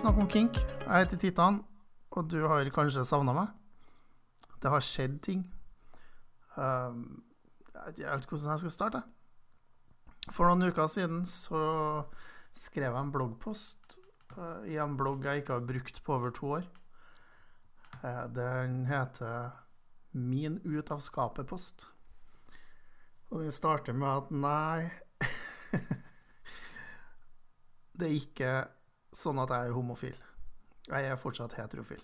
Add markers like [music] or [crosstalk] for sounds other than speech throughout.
snakke om kink. Jeg heter Titan, og du har kanskje savna meg. Det har skjedd ting. Um, jeg vet ikke hvordan jeg skal starte. For noen uker siden så skrev jeg en bloggpost uh, i en blogg jeg ikke har brukt på over to år. Uh, den heter Min ut av skapet-post. Og den starter med at nei [laughs] Det er ikke sånn at jeg er homofil. Jeg er fortsatt heterofil.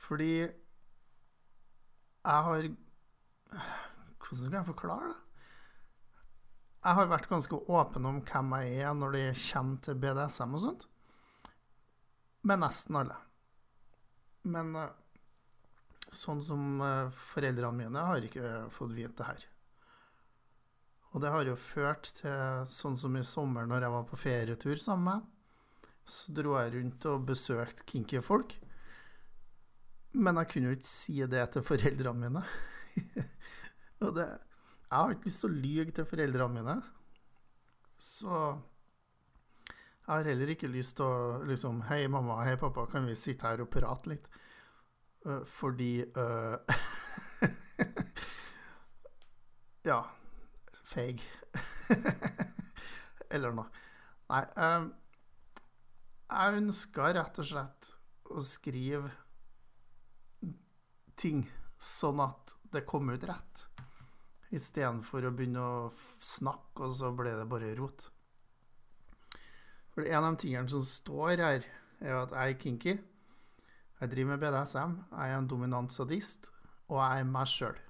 Fordi jeg har Hvordan skal jeg forklare det? Jeg har vært ganske åpen om hvem jeg er når det kommer til BDSM og sånt. Med nesten alle. Men eh, sånn som eh, foreldrene mine har ikke fått vite det her. Og det har jo ført til sånn som i sommer når jeg var på ferietur sammen med. Så dro jeg rundt og besøkte kinky folk. Men jeg kunne jo ikke si det til foreldrene mine. [laughs] og det Jeg har ikke lyst til å lyge til foreldrene mine. Så jeg har heller ikke lyst til å liksom Hei, mamma. Hei, pappa. Kan vi sitte her og prate litt? Uh, fordi uh, [laughs] Ja. Feig. [laughs] Eller noe. Nei. Um, jeg ønska rett og slett å skrive ting sånn at det kom ut rett, istedenfor å begynne å snakke, og så ble det bare rot. For en av tingene som står her, er at jeg er kinky. Jeg driver med BDSM, jeg er en dominant sadist, og jeg er meg sjøl.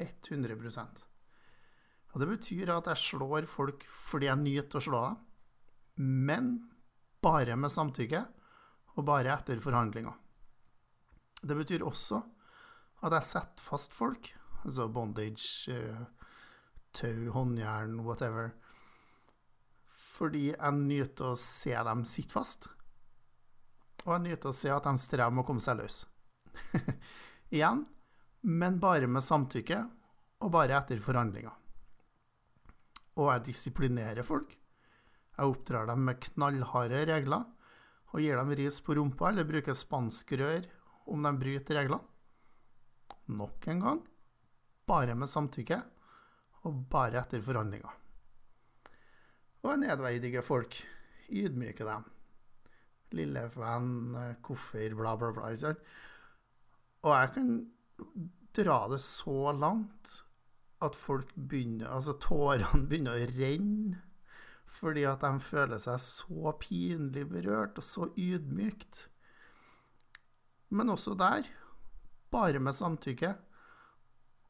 100 Og det betyr at jeg slår folk fordi jeg nyter å slå dem, men bare med samtykke, og bare etter forhandlinger. Det betyr også at jeg setter fast folk, altså bondage, tau, håndjern, whatever, fordi jeg nyter å se dem sitte fast. Og jeg nyter å se at de strever med å komme seg løs. [laughs] Igjen, men bare med samtykke, og bare etter forhandlinger. Og jeg disiplinerer folk. Jeg oppdrar dem med knallharde regler, og gir dem ris på rumpa eller bruker spanskrør om de bryter reglene. Nok en gang bare med samtykke, og bare etter forhandlinger. Og jeg nedverdiger folk. Ydmyker dem. Lille venn, koffer, bla, bla, bla. Og jeg kan dra det så langt at folk begynner Altså tårene [laughs] begynner å renne fordi at de føler seg så pinlig berørt og så ydmykt. Men også der bare med samtykke,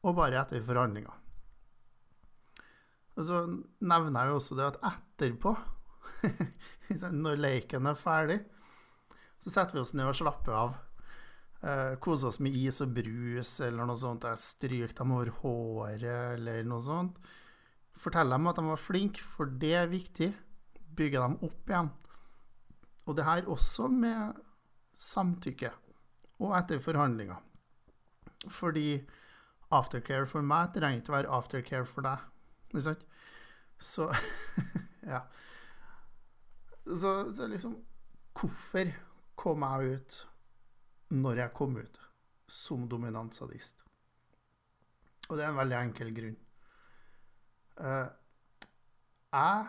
og bare etter forhandlinger. Og så nevner jeg jo også det at etterpå, [laughs] når leken er ferdig, så setter vi oss ned og slapper av. Eh, kose oss med is og brus eller noe sånt. Jeg stryk dem over håret eller noe sånt. Fortell dem at de var flinke, for det er viktig. Bygge dem opp igjen. Og det her også med samtykke og etter forhandlinger. Fordi aftercare for meg trenger ikke være aftercare for deg. Ikke sant? Så [laughs] Ja. Så, så liksom Hvorfor kom jeg ut når jeg kom ut som dominant sadist? Og det er en veldig enkel grunn. Uh, jeg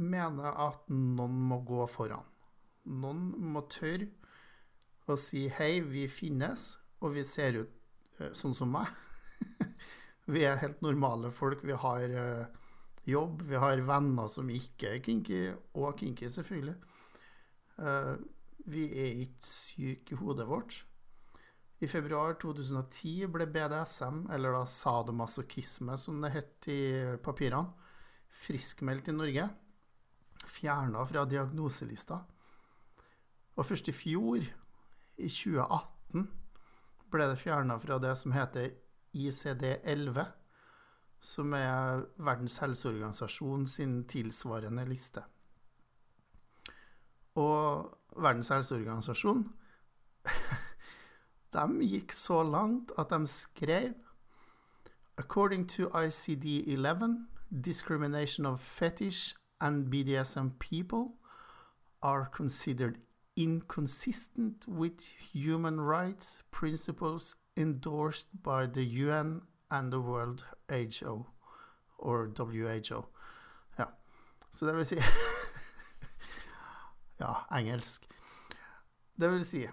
mener at noen må gå foran. Noen må tørre å si 'hei, vi finnes', og vi ser ut uh, sånn som meg. [laughs] vi er helt normale folk. Vi har uh, jobb, vi har venner som ikke er kinky, og kinky, selvfølgelig. Vi er ikke syke i hodet vårt. I februar 2010 ble BDSM, eller da sadomasochisme som det het i papirene, friskmeldt i Norge. Fjerna fra diagnoselista. Og først i fjor, i 2018, ble det fjerna fra det som heter ICD-11, som er Verdens helseorganisasjon sin tilsvarende liste. Og Verdens [laughs] de gikk så langt at de skrev According to ICD-11, discrimination of fetish and BDSM people are considered inconsistent with human rights principles endorsed by the UN and the World HO, or WHO. Ja, så det vil si [laughs] Ja, engelsk. Det vil si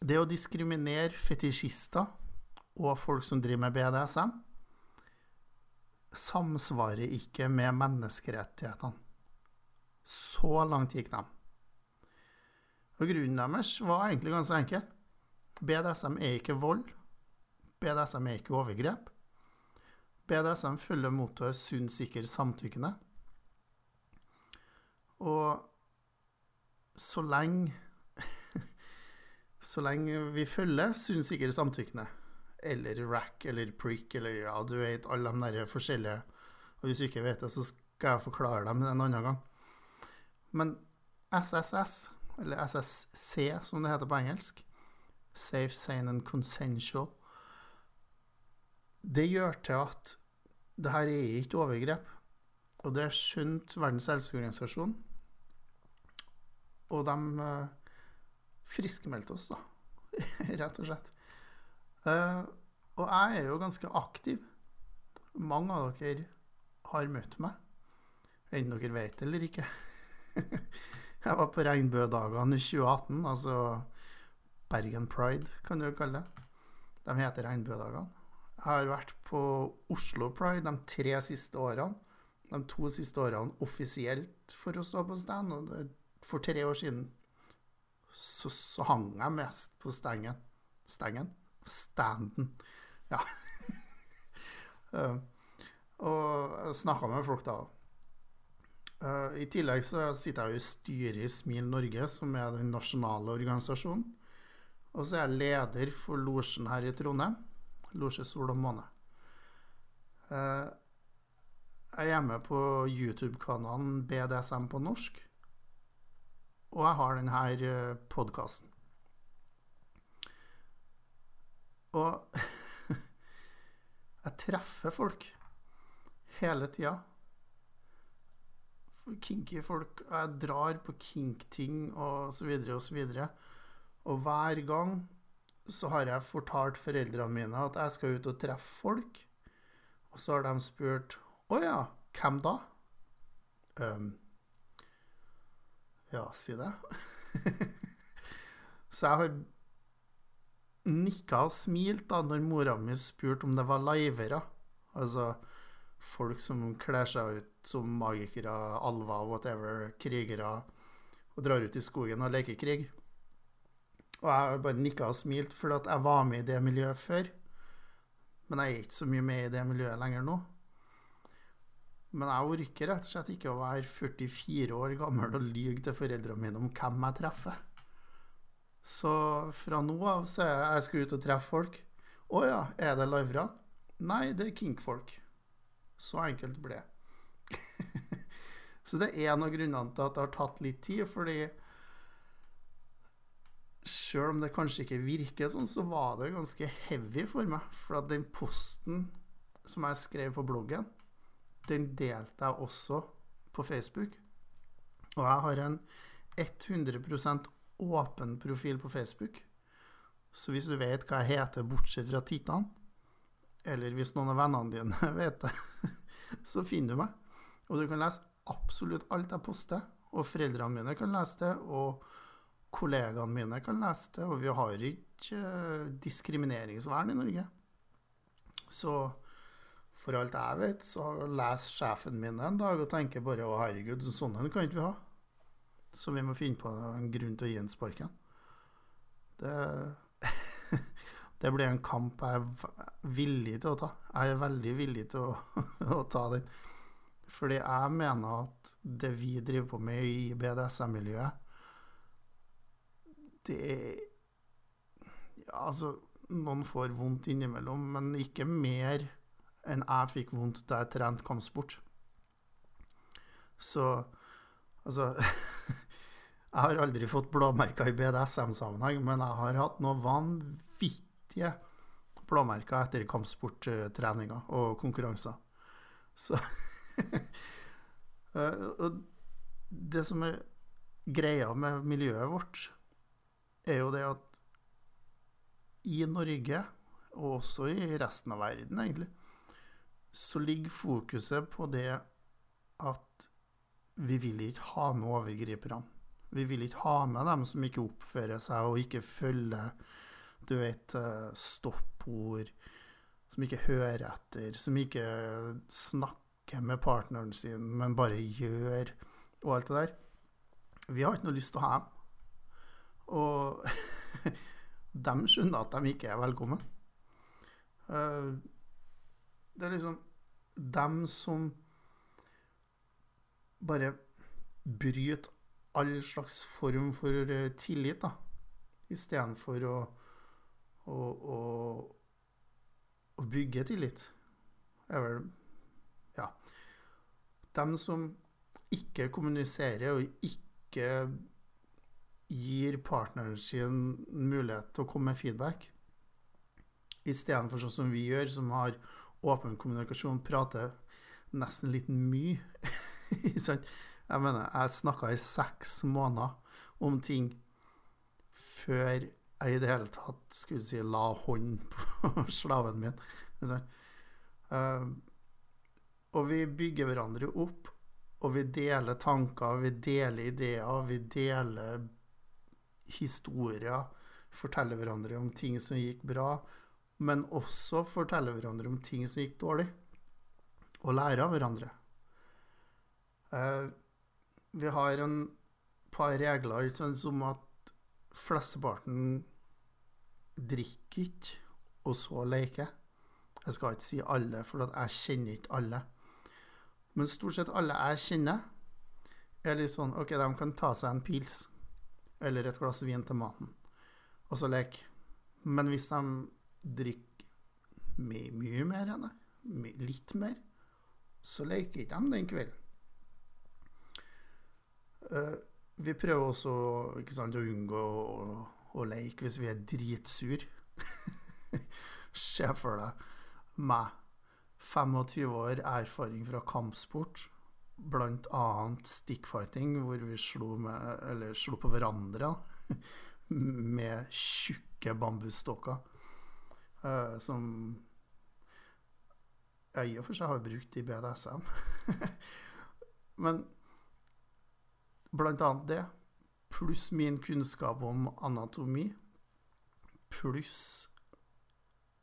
Det å diskriminere fetisjister og folk som driver med BDSM, samsvarer ikke med menneskerettighetene. Så langt gikk de. Og grunnen deres var egentlig ganske enkel. BDSM er ikke vold. BDSM er ikke overgrep. BDSM følger mottoet sunn, sikker, samtykkende. Og så lenge [laughs] Så lenge vi følger sunn, sikker, samtykkende, eller rack eller prick eller ja, du vet alle de der forskjellige Og hvis du ikke vet det, så skal jeg forklare dem en annen gang. Men SSS, eller SSC som det heter på engelsk, Safe, Sane and Consensual, det gjør til at det her er ikke overgrep. Og det skjønte Verdens helseorganisasjon. Og de uh, friskmeldte oss, da. [laughs] Rett og slett. Uh, og jeg er jo ganske aktiv. Mange av dere har møtt meg, enten dere vet det eller ikke. [laughs] jeg var på Regnbuedagene i 2018, altså Bergen Pride, kan du kalle det. De heter Regnbuedagene. Jeg har vært på Oslo Pride de tre siste årene. De to siste årene offisielt for å stå på stand. Og det, for tre år siden så, så hang jeg mest på stengen. Stengen? Standen. Ja. uh, [laughs] og snakka med folk da. Uh, I tillegg så sitter jeg jo i styret i Smil Norge, som er den nasjonale organisasjonen. Og så er jeg leder for losjen her i Trondheim. Losje Sol og Måne. Uh, jeg er med på YouTube-kanalen BDSM på norsk. Og jeg har denne uh, podkasten. Og [laughs] jeg treffer folk hele tida. Kinky folk. Jeg drar på kink-ting og så videre og så videre. Og hver gang så har jeg fortalt foreldrene mine at jeg skal ut og treffe folk. Og så har de spurt Å ja, hvem da? Um, ja, si det. [laughs] så jeg har nikka og smilt da når mora mi spurte om det var livere. Altså folk som kler seg ut som magikere, alver, whatever, krigere, og drar ut i skogen og leker krig. Og jeg har bare nikka og smilt, for at jeg var med i det miljøet før. Men jeg er ikke så mye med i det miljøet lenger nå. Men jeg orker rett og slett ikke å være 44 år gammel og lyge til foreldrene mine om hvem jeg treffer. Så fra nå av så er jeg, jeg skal ut og treffe folk. Å ja, er det liverne? Nei, det er kinkfolk. Så enkelt ble det. [laughs] så det er en av grunnene til at det har tatt litt tid, fordi Sjøl om det kanskje ikke virker sånn, så var det ganske heavy for meg. For at den posten som jeg skrev på bloggen, den delte jeg også på Facebook. Og jeg har en 100% åpen profil på Facebook. Så hvis du vet hva jeg heter, bortsett fra tittene, eller hvis noen av vennene dine [laughs] vet det, så finner du meg. Og du kan lese absolutt alt jeg poster. Og foreldrene mine kan lese det. og kollegaene mine kan lese det, og vi har ikke eh, diskrimineringsvern i Norge. Så for alt jeg vet, så leser sjefen min en dag og tenker bare 'Å, herregud, sånn en kan ikke vi ha'. Så vi må finne på en grunn til å gi en sparken. Det, [laughs] det blir en kamp jeg er villig til å ta. Jeg er veldig villig til å, [laughs] å ta den. Fordi jeg mener at det vi driver på med i BDSM-miljøet, det Ja, altså Noen får vondt innimellom, men ikke mer enn jeg fikk vondt da jeg trente kampsport. Så altså [laughs] Jeg har aldri fått blåmerker i BDSM-sammenheng, men jeg har hatt noen vanvittige blåmerker etter kampsporttreninger og konkurranser. Så [laughs] eh, det som er greia med miljøet vårt er jo det at i Norge, og også i resten av verden, egentlig, så ligger fokuset på det at vi vil ikke ha med overgriperne. Vi vil ikke ha med dem som ikke oppfører seg og ikke følger du vet, eh, stoppord, som ikke hører etter, som ikke snakker med partneren sin, men bare gjør, og alt det der. Vi har ikke noe lyst til å ha dem. Og [laughs] de skjønner at de ikke er velkommen. Det er liksom dem som bare bryter all slags form for eh, tillit, da. Istedenfor å, å, å, å bygge tillit. Det er vel Ja. Dem som ikke kommuniserer og ikke gir partneren sin mulighet til å komme med feedback, istedenfor sånn som vi gjør, som har åpen kommunikasjon, prater nesten litt mye. [laughs] jeg mener, jeg snakka i seks måneder om ting før jeg i det hele tatt skulle si la hånd [laughs] på slaven min. Uh, og vi bygger hverandre opp, og vi deler tanker, vi deler ideer, vi deler historier. Forteller hverandre om ting som gikk bra, men også fortelle hverandre om ting som gikk dårlig. Og lære av hverandre. Uh, vi har en par regler som at flesteparten drikker ikke, og så leker. Jeg skal ikke si alle, for jeg kjenner ikke alle. Men stort sett alle jeg kjenner, er litt sånn OK, de kan ta seg en pils eller et glass vin til maten, og så leke. Men hvis de drikker my mye mer enn det, litt mer, så leker ikke de den kvelden. Uh, vi prøver også sant, å unngå å, å, leke hvis vi er dritsur. [laughs] Se for deg meg, 25 år erfaring fra kampsport, bl.a. stickfighting, hvor vi slo, med, slo på hverandre [laughs] med tjukke bambusstokker. Uh, som jeg i og for seg har brukt i BDSM. [laughs] Men blant annet det, pluss min kunnskap om anatomi, pluss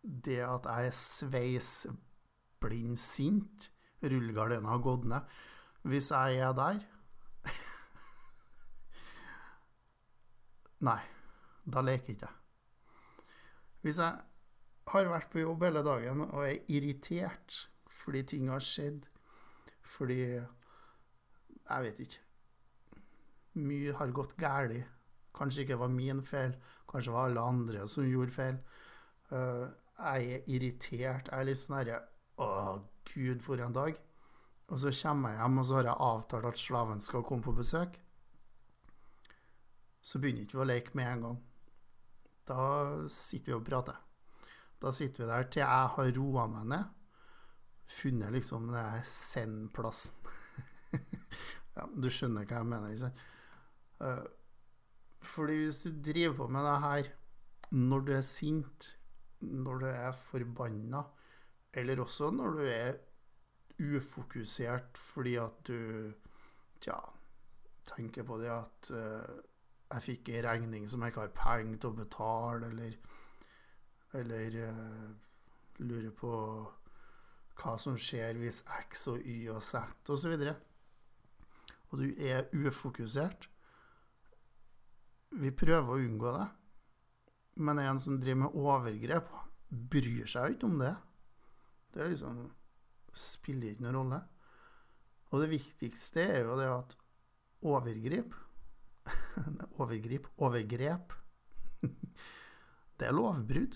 det at jeg er sveisblind sint, rullegardina har gått ned Hvis jeg er der [laughs] Nei, da leker ikke jeg. Hvis jeg har vært på jobb hele dagen og er irritert fordi ting har skjedd, fordi Jeg vet ikke. Mye har gått galt. Kanskje ikke var min feil, kanskje var alle andre som gjorde feil. Uh, jeg er irritert. Jeg er litt sånn herre Å, gud, for en dag. Og så kommer jeg hjem, og så har jeg avtalt at slaven skal komme på besøk. Så begynner vi ikke å leke med en gang. Da sitter vi og prater. Da sitter vi der til jeg har roa meg ned. Funnet liksom den send-plassen. [laughs] ja, du skjønner hva jeg mener, ikke sant? Uh, fordi hvis du driver på med det her når du er sint, når du er forbanna, eller også når du er ufokusert fordi at du Tja, tenker på det at uh, jeg fikk ei regning som jeg ikke har penger til å betale, eller eller uh, lurer på hva som skjer hvis X og Y og Z osv. Og, så og du er ufokusert. Vi prøver å unngå det, men en som driver med overgrep, bryr seg ikke om det. Det er liksom spiller ikke noen rolle. Og det viktigste er jo det at overgrip [laughs] Overgrip Overgrep [laughs] Det er lovbrudd.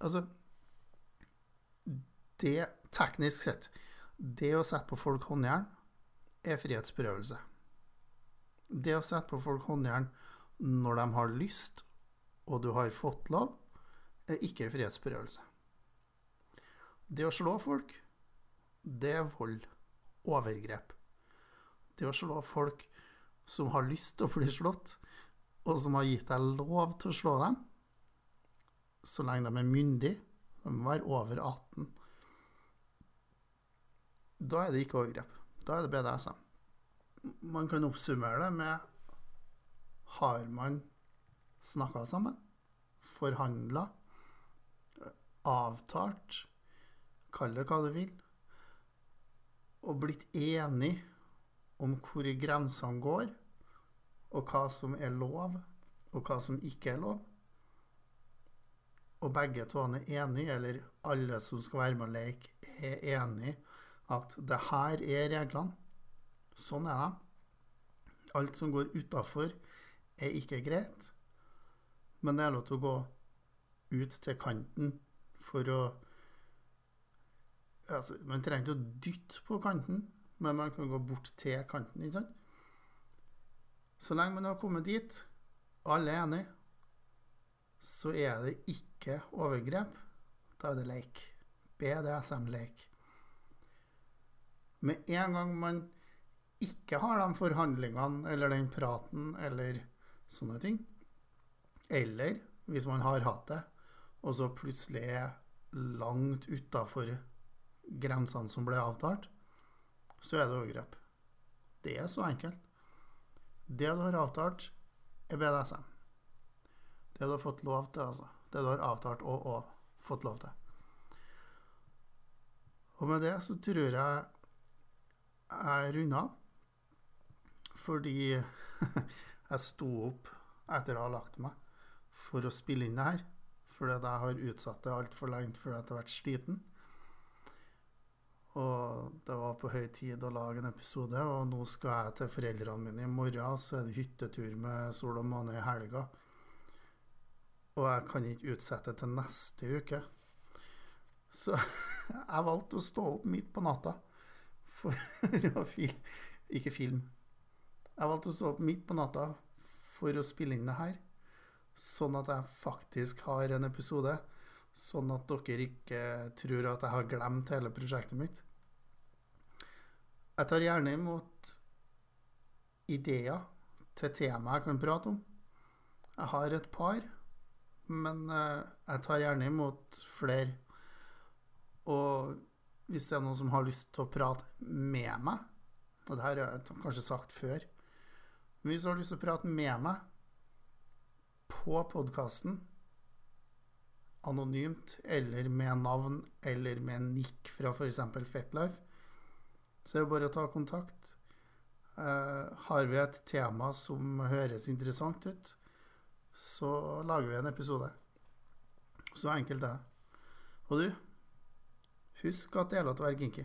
Altså Det, teknisk sett, det å sette på folk håndjern er frihetsberøvelse. Det å sette på folk håndjern når de har lyst, og du har fått lov, er ikke frihetsberøvelse. Det å slå folk, det er vold. Overgrep. Det å slå folk som har lyst til å bli slått, og som har gitt deg lov til å slå dem, så lenge de er myndige, de må være over 18, da er det ikke overgrep. Da er det BDSM. Man kan oppsummere det med Har man snakka sammen, forhandla, avtalt, kall det hva du vil, og blitt enig om hvor grensene går, og hva som er lov, og hva som ikke er lov, og begge to er enige, eller alle som skal være med og leke, er enige at det her er reglene. Sånn er de. Alt som går utafor, er ikke greit. Men det er lov til å gå ut til kanten for å altså, Man trenger ikke å dytte på kanten, men man kan gå bort til kanten. ikke sant? Så lenge man har kommet dit, alle er enige, så er det ikke overgrep. Da er det leik. BDSM-leik. Med en gang man ikke har de forhandlingene eller den praten eller sånne ting, eller hvis man har hatt det, og så plutselig er langt utafor grensene som ble avtalt, så er det overgrep. Det er så enkelt. Det du har avtalt, er BDSM. Det du har fått lov til, altså. Det du har avtalt og, og fått lov til. Og med det så tror jeg jeg runda av. Fordi [laughs] jeg sto opp etter å ha lagt meg for å spille inn det her. Fordi jeg har utsatt det altfor lenge fordi jeg har vært sliten. Og det var på høy tid å lage en episode, og nå skal jeg til foreldrene mine i morgen. Så er det hyttetur med sol og måne i helga. Og jeg kan ikke utsette til neste uke. Så [laughs] jeg valgte å stå opp midt på natta for [laughs] å film Ikke film. Jeg valgte å stå opp midt på natta for å spille inn det her. Sånn at jeg faktisk har en episode sånn at dere ikke tror at jeg har glemt hele prosjektet mitt. Jeg tar gjerne imot ideer til tema jeg kan prate om. Jeg har et par, men eh, jeg tar gjerne imot flere. Og hvis det er noen som har lyst til å prate med meg, og det her har jeg kanskje sagt før Men hvis du har lyst til å prate med meg på podkasten anonymt, eller med navn, eller med nikk fra f.eks. Fetlife, så er det bare å ta kontakt. Uh, har vi et tema som høres interessant ut, så lager vi en episode. Så enkelt er det. Og du, husk at det gjelder å være kinky.